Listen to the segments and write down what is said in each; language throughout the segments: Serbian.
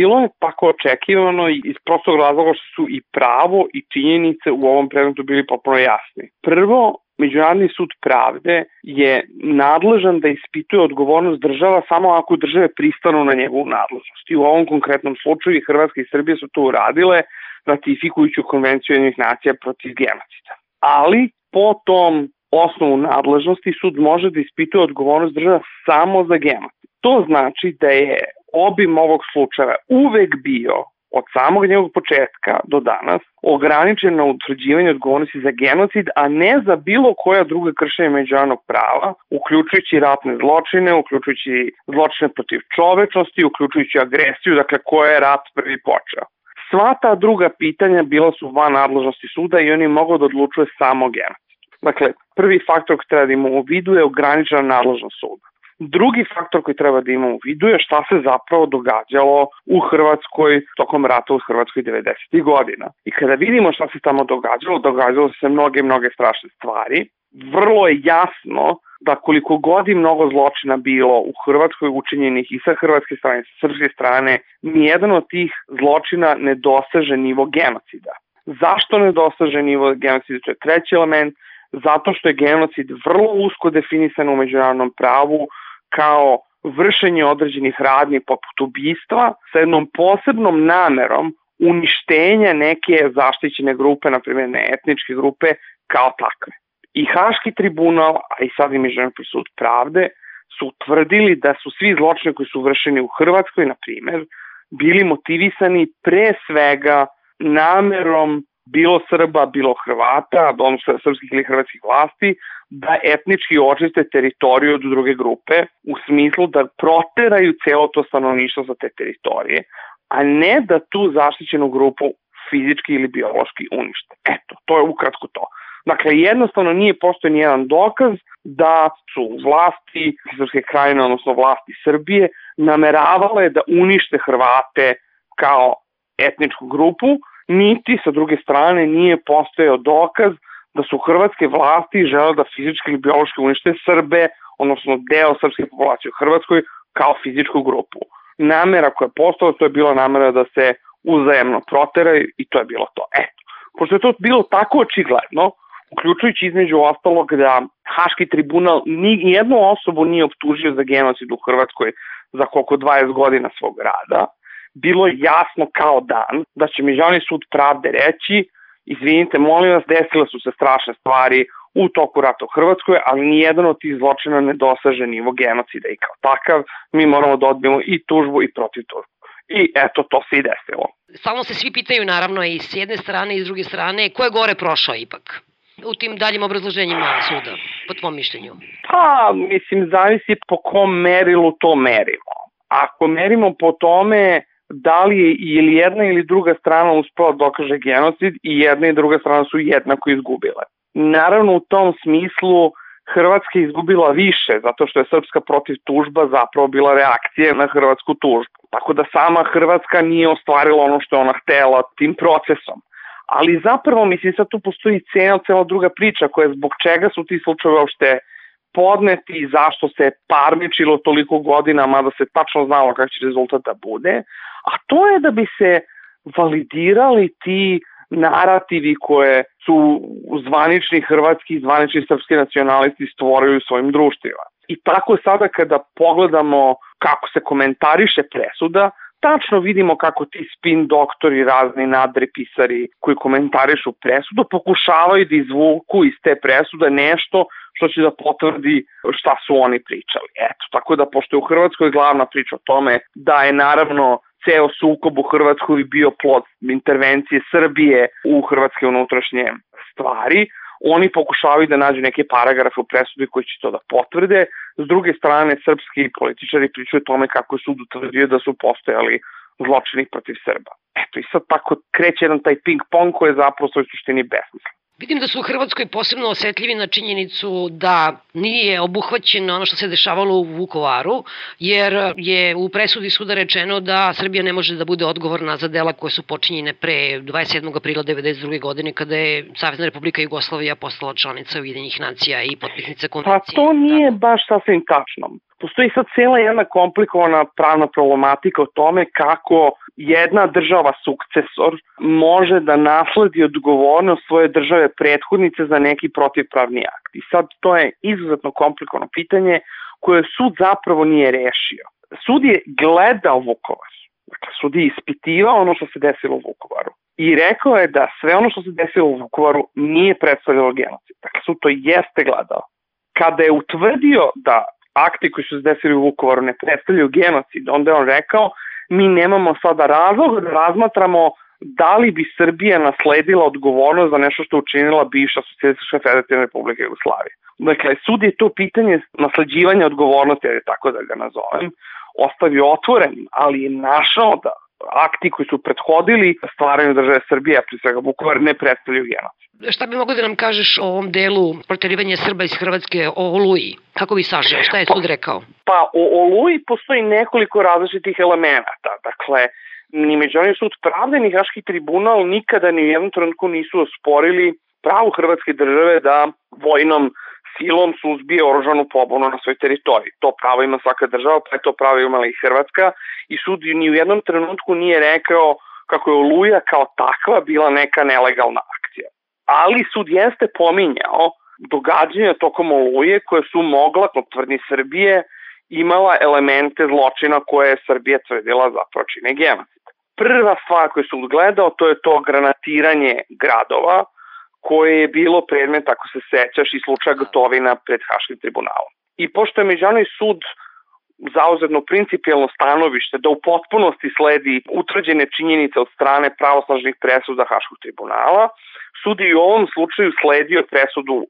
bilo je tako očekivano iz prostog razloga što su i pravo i činjenice u ovom predmetu bili potpuno jasni. Prvo, Međunarodni sud pravde je nadležan da ispituje odgovornost država samo ako države pristanu na njegovu nadležnost. I u ovom konkretnom slučaju Hrvatska i Srbija su to uradile ratifikujuću konvenciju jednih nacija protiv genocida. Ali po tom osnovu nadležnosti sud može da ispituje odgovornost država samo za genocid. To znači da je obim ovog slučaja uvek bio od samog njegovog početka do danas ograničen na utvrđivanje odgovornosti za genocid, a ne za bilo koja druga kršenja međunarodnog prava, uključujući ratne zločine, uključujući zločine protiv čovečnosti, uključujući agresiju, dakle koja je rat prvi počeo. Sva ta druga pitanja bila su van nadležnosti suda i oni mogu da odlučuje samo genocid. Dakle, prvi faktor koji treba da imamo u vidu je ograničena nadležnost suda. Drugi faktor koji treba da imamo u vidu je šta se zapravo događalo u Hrvatskoj tokom rata u Hrvatskoj 90. godina. I kada vidimo šta se tamo događalo, događalo se mnoge, mnoge strašne stvari. Vrlo je jasno da koliko god i mnogo zločina bilo u Hrvatskoj učinjenih i sa hrvatske strane sa srpske strane, nijedan od tih zločina ne doseže nivo genocida. Zašto ne doseže nivo genocida? To je treći element, zato što je genocid vrlo usko definisan u međunarodnom pravu, kao vršenje određenih radnji poput ubistva sa jednom posebnom namerom uništenja neke zaštićene grupe, na primjer ne etničke grupe, kao takve. I Haški tribunal, a i sad i Međunarodni sud pravde, su utvrdili da su svi zločine koji su vršeni u Hrvatskoj, na primjer, bili motivisani pre svega namerom bilo Srba, bilo Hrvata, odnosno srpskih ili hrvatskih vlasti, da etnički očiste teritoriju od druge grupe u smislu da proteraju celo to stanovništvo za te teritorije, a ne da tu zaštićenu grupu fizički ili biološki unište. Eto, to je ukratko to. Dakle, jednostavno nije postoje nijedan dokaz da su vlasti Srpske krajine, odnosno vlasti Srbije, nameravale da unište Hrvate kao etničku grupu, niti sa druge strane nije postojao dokaz da su hrvatske vlasti žele da fizički ili biološki unište Srbe, odnosno deo srpske populacije u Hrvatskoj kao fizičku grupu. Namera koja je postala, to je bila namera da se uzajemno proteraju i to je bilo to. Eto, pošto je to bilo tako očigledno, uključujući između ostalog da Haški tribunal ni jednu osobu nije optužio za genocid u Hrvatskoj za koliko 20 godina svog rada, bilo je jasno kao dan da će Međunarodni sud pravde reći izvinite, molim vas, desile su se strašne stvari u toku rata u Hrvatskoj, ali nijedan od tih zločina ne dosaže nivo genocida i kao takav mi moramo da odbijemo i tužbu i protiv tužbu. I eto, to se i desilo. Samo se svi pitaju naravno i s jedne strane i s druge strane ko je gore prošao ipak u tim daljim obrazloženjima suda, po tvom mišljenju? Pa, mislim, zavisi po kom merilu to merimo. Ako merimo po tome da li je ili jedna ili druga strana uspela da dokaže genocid i jedna i druga strana su jednako izgubile. Naravno u tom smislu Hrvatska je izgubila više zato što je srpska protiv tužba zapravo bila reakcija na hrvatsku tužbu. Tako da sama Hrvatska nije ostvarila ono što je ona htela tim procesom. Ali zapravo, mislim, sad tu postoji cena, cela druga priča koja je zbog čega su ti slučaje uopšte podneti i zašto se parničilo toliko godina, mada se tačno znalo kak će rezultat da bude, a to je da bi se validirali ti narativi koje su zvanični hrvatski i zvanični srpski nacionalisti stvorili u svojim društvima. I tako sada kada pogledamo kako se komentariše presuda, tačno vidimo kako ti spin doktori, razni nadrepisari koji komentarišu presudu pokušavaju da izvuku iz te presude nešto što će da potvrdi šta su oni pričali. Eto, tako da pošto je u Hrvatskoj glavna priča o tome da je naravno ceo sukob u Hrvatskoj bio plod intervencije Srbije u hrvatske unutrašnje stvari, oni pokušavaju da nađu neke paragrafe u presudi koji će to da potvrde. S druge strane, srpski političari pričaju o tome kako je sud utvrdio da su postojali zločini protiv Srba. Eto i sad tako kreće jedan taj ping-pong koji je zapravo svoj suštini besmislen. Vidim da su u Hrvatskoj posebno osetljivi na činjenicu da nije obuhvaćeno ono što se dešavalo u Vukovaru, jer je u presudi suda rečeno da Srbija ne može da bude odgovorna za dela koje su počinjene pre 27. aprila 1992. godine kada je Savjezna Republika Jugoslavija postala članica Ujedinjih nacija i potpisnica konvencije. Pa to nije baš sasvim tačno. Postoji sad cela jedna komplikovana pravna problematika o tome kako jedna država sukcesor može da nasledi odgovornost svoje države prethodnice za neki protivpravni akt. I sad to je izuzetno komplikovano pitanje koje sud zapravo nije rešio. Sud je gledao Vukovar. Dakle, sud je ispitivao ono što se desilo u Vukovaru. I rekao je da sve ono što se desilo u Vukovaru nije predstavljalo genocid. Dakle, sud to jeste gledao. Kada je utvrdio da akti koji su se desili u Vukovaru ne predstavljaju genocid, onda je on rekao mi nemamo sada razlog da razmatramo da li bi Srbija nasledila odgovornost za nešto što učinila bivša Socialistička federativna republika Jugoslavije. Dakle, sud je to pitanje nasleđivanja odgovornosti, jer je tako da ga nazovem, ostavio otvorenim, ali je našao da akti koji su prethodili stvaranju države Srbije, pri svega Vukovar, ne predstavljaju genocid. Šta bi mogo da nam kažeš o ovom delu proterivanja Srba iz Hrvatske o Oluji? Kako bi sažeo? Šta je sud rekao? Pa o Oluji postoji nekoliko različitih elemenata. Dakle, ni Međunarodni sud pravde ni Haški tribunal nikada ni u jednom trenutku nisu osporili pravu Hrvatske države da vojnom silom suzbije oružanu pobunu na svoj teritoriji. To pravo ima svaka država, pa je to pravo imala i Hrvatska i sud ni u jednom trenutku nije rekao kako je Oluja kao takva bila neka nelegalna akcija. Ali sud jeste pominjao događanja tokom Oluje koje su mogla, po tvrdni Srbije, imala elemente zločina koje je Srbija tvrdila zapravo čine genocid. Prva stvar koju su gledao to je to granatiranje gradova, koje je bilo predmet, ako se sećaš, i slučaja Gotovina pred Haškim tribunalom. I pošto je Međunarodni sud zauzetno principijalno stanovište da u potpunosti sledi utvrđene činjenice od strane pravosnažnih presuda Haškog tribunala, sud je u ovom slučaju sledio presudu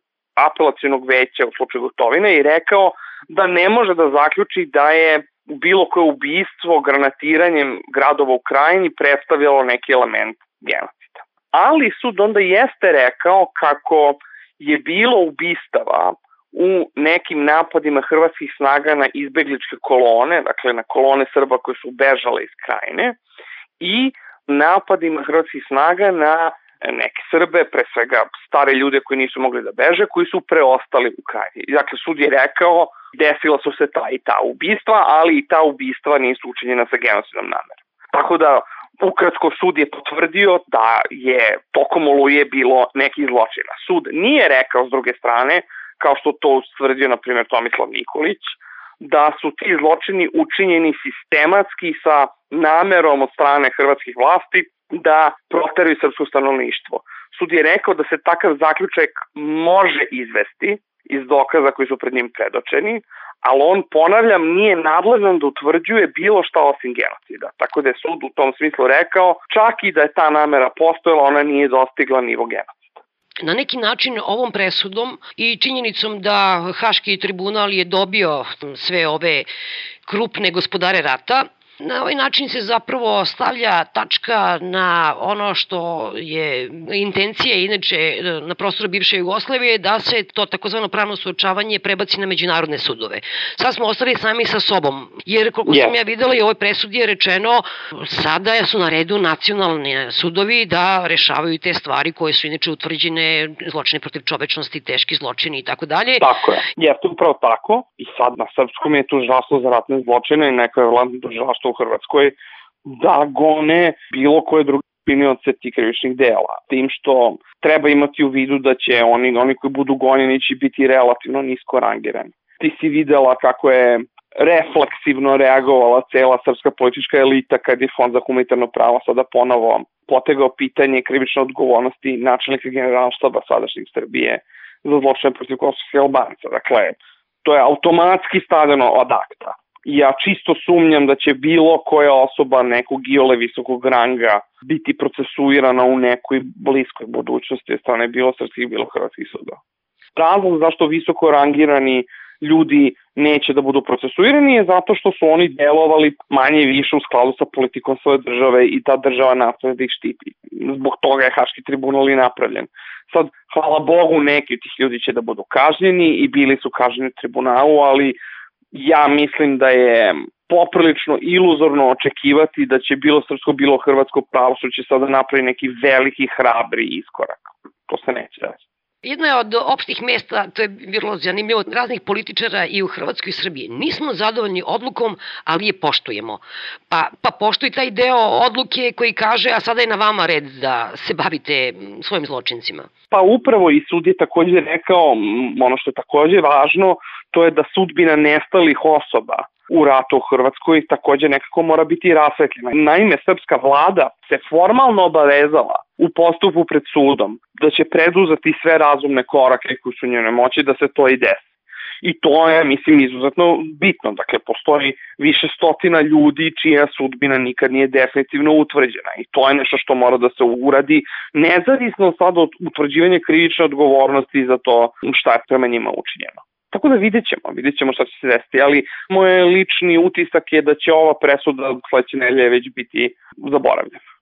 apelacijonog veća u slučaju Gotovine i rekao da ne može da zaključi da je bilo koje ubistvo granatiranjem gradova u krajini predstavljalo neki element genocida. Ali sud onda jeste rekao kako je bilo ubistava u nekim napadima hrvatskih snaga na izbegličke kolone, dakle na kolone Srba koje su bežale iz krajine i napadima hrvatskih snaga na neke Srbe, pre svega stare ljude koji nisu mogli da beže, koji su preostali u krajini. Dakle, sud je rekao, desila su se ta i ta ubistva, ali i ta ubistva nisu učinjena sa genocidom namerom. Tako da, ukratko, sud je potvrdio da je tokom oluje bilo neki zločina. Sud nije rekao, s druge strane, kao što to ustvrdio, na primjer, Tomislav Nikolić, da su ti zločini učinjeni sistematski sa namerom od strane hrvatskih vlasti da proteraju srpsko stanovništvo. Sud je rekao da se takav zaključak može izvesti iz dokaza koji su pred njim predočeni, ali on, ponavljam, nije nadležan da utvrđuje bilo šta osim genocida. Tako da je sud u tom smislu rekao, čak i da je ta namera postojala, ona nije dostigla nivo genocida. Na neki način ovom presudom i činjenicom da Haški tribunal je dobio sve ove krupne gospodare rata, Na ovaj način se zapravo stavlja tačka na ono što je intencija inače na prostoru bivše Jugoslavije da se to takozvano pravno suočavanje prebaci na međunarodne sudove. Sad smo ostali sami sa sobom, jer koliko yeah. sam ja videla i ovoj presudi je rečeno sada su na redu nacionalni sudovi da rešavaju te stvari koje su inače utvrđene zločine protiv čovečnosti, teški zločini i tako dalje. Tako je, jeste upravo tako i sad na srpskom je tužilaštvo za ratne zločine i neko je vladno tužilaštvo u Hrvatskoj da gone bilo koje druge činioce tih krivičnih dela. Tim što treba imati u vidu da će oni, oni koji budu gonjeni će biti relativno nisko rangirani. Ti si videla kako je refleksivno reagovala cela srpska politička elita kad je Fond za humanitarno pravo sada ponovo potegao pitanje krivične odgovornosti načelnika generalštaba sadašnjeg Srbije za zločine protiv kosovskih Albanca. Dakle, to je automatski stavljeno od akta ja čisto sumnjam da će bilo koja osoba nekog iole visokog ranga biti procesuirana u nekoj bliskoj budućnosti od strane bilo srpskih, bilo hrvatskih suda. Razlog zašto visoko rangirani ljudi neće da budu procesuirani je zato što su oni delovali manje i više u skladu sa politikom svoje države i ta država nastavlja da ih štiti. Zbog toga je Haški tribunal i napravljen. Sad, hvala Bogu, neki od tih ljudi će da budu kažnjeni i bili su kažnjeni u tribunalu, ali ja mislim da je poprilično iluzorno očekivati da će bilo srpsko, bilo hrvatsko pravosuđe sada napravi neki veliki hrabri iskorak. To se neće reći. Jedno je od opštih mesta, to je bilo zanimljivo, raznih političara i u Hrvatskoj i Srbiji. Nismo zadovoljni odlukom, ali je poštujemo. Pa, pa poštuj taj deo odluke koji kaže, a sada je na vama red da se bavite svojim zločincima. Pa upravo i sud je takođe rekao, ono što je takođe važno, to je da sudbina nestalih osoba u ratu u Hrvatskoj takođe nekako mora biti rasvetljena. Naime, srpska vlada se formalno obavezala u postupu pred sudom da će preduzeti sve razumne korake koji su njene moći da se to i desi. I to je, mislim, izuzetno bitno. Dakle, postoji više stotina ljudi čija sudbina nikad nije definitivno utvrđena. I to je nešto što mora da se uradi, nezavisno sad od utvrđivanja krivične odgovornosti za to šta je prema njima učinjeno. Tako da vidjet ćemo, vidjet ćemo šta će se desiti, ali moj lični utisak je da će ova presuda sledeće nelje već biti zaboravljena.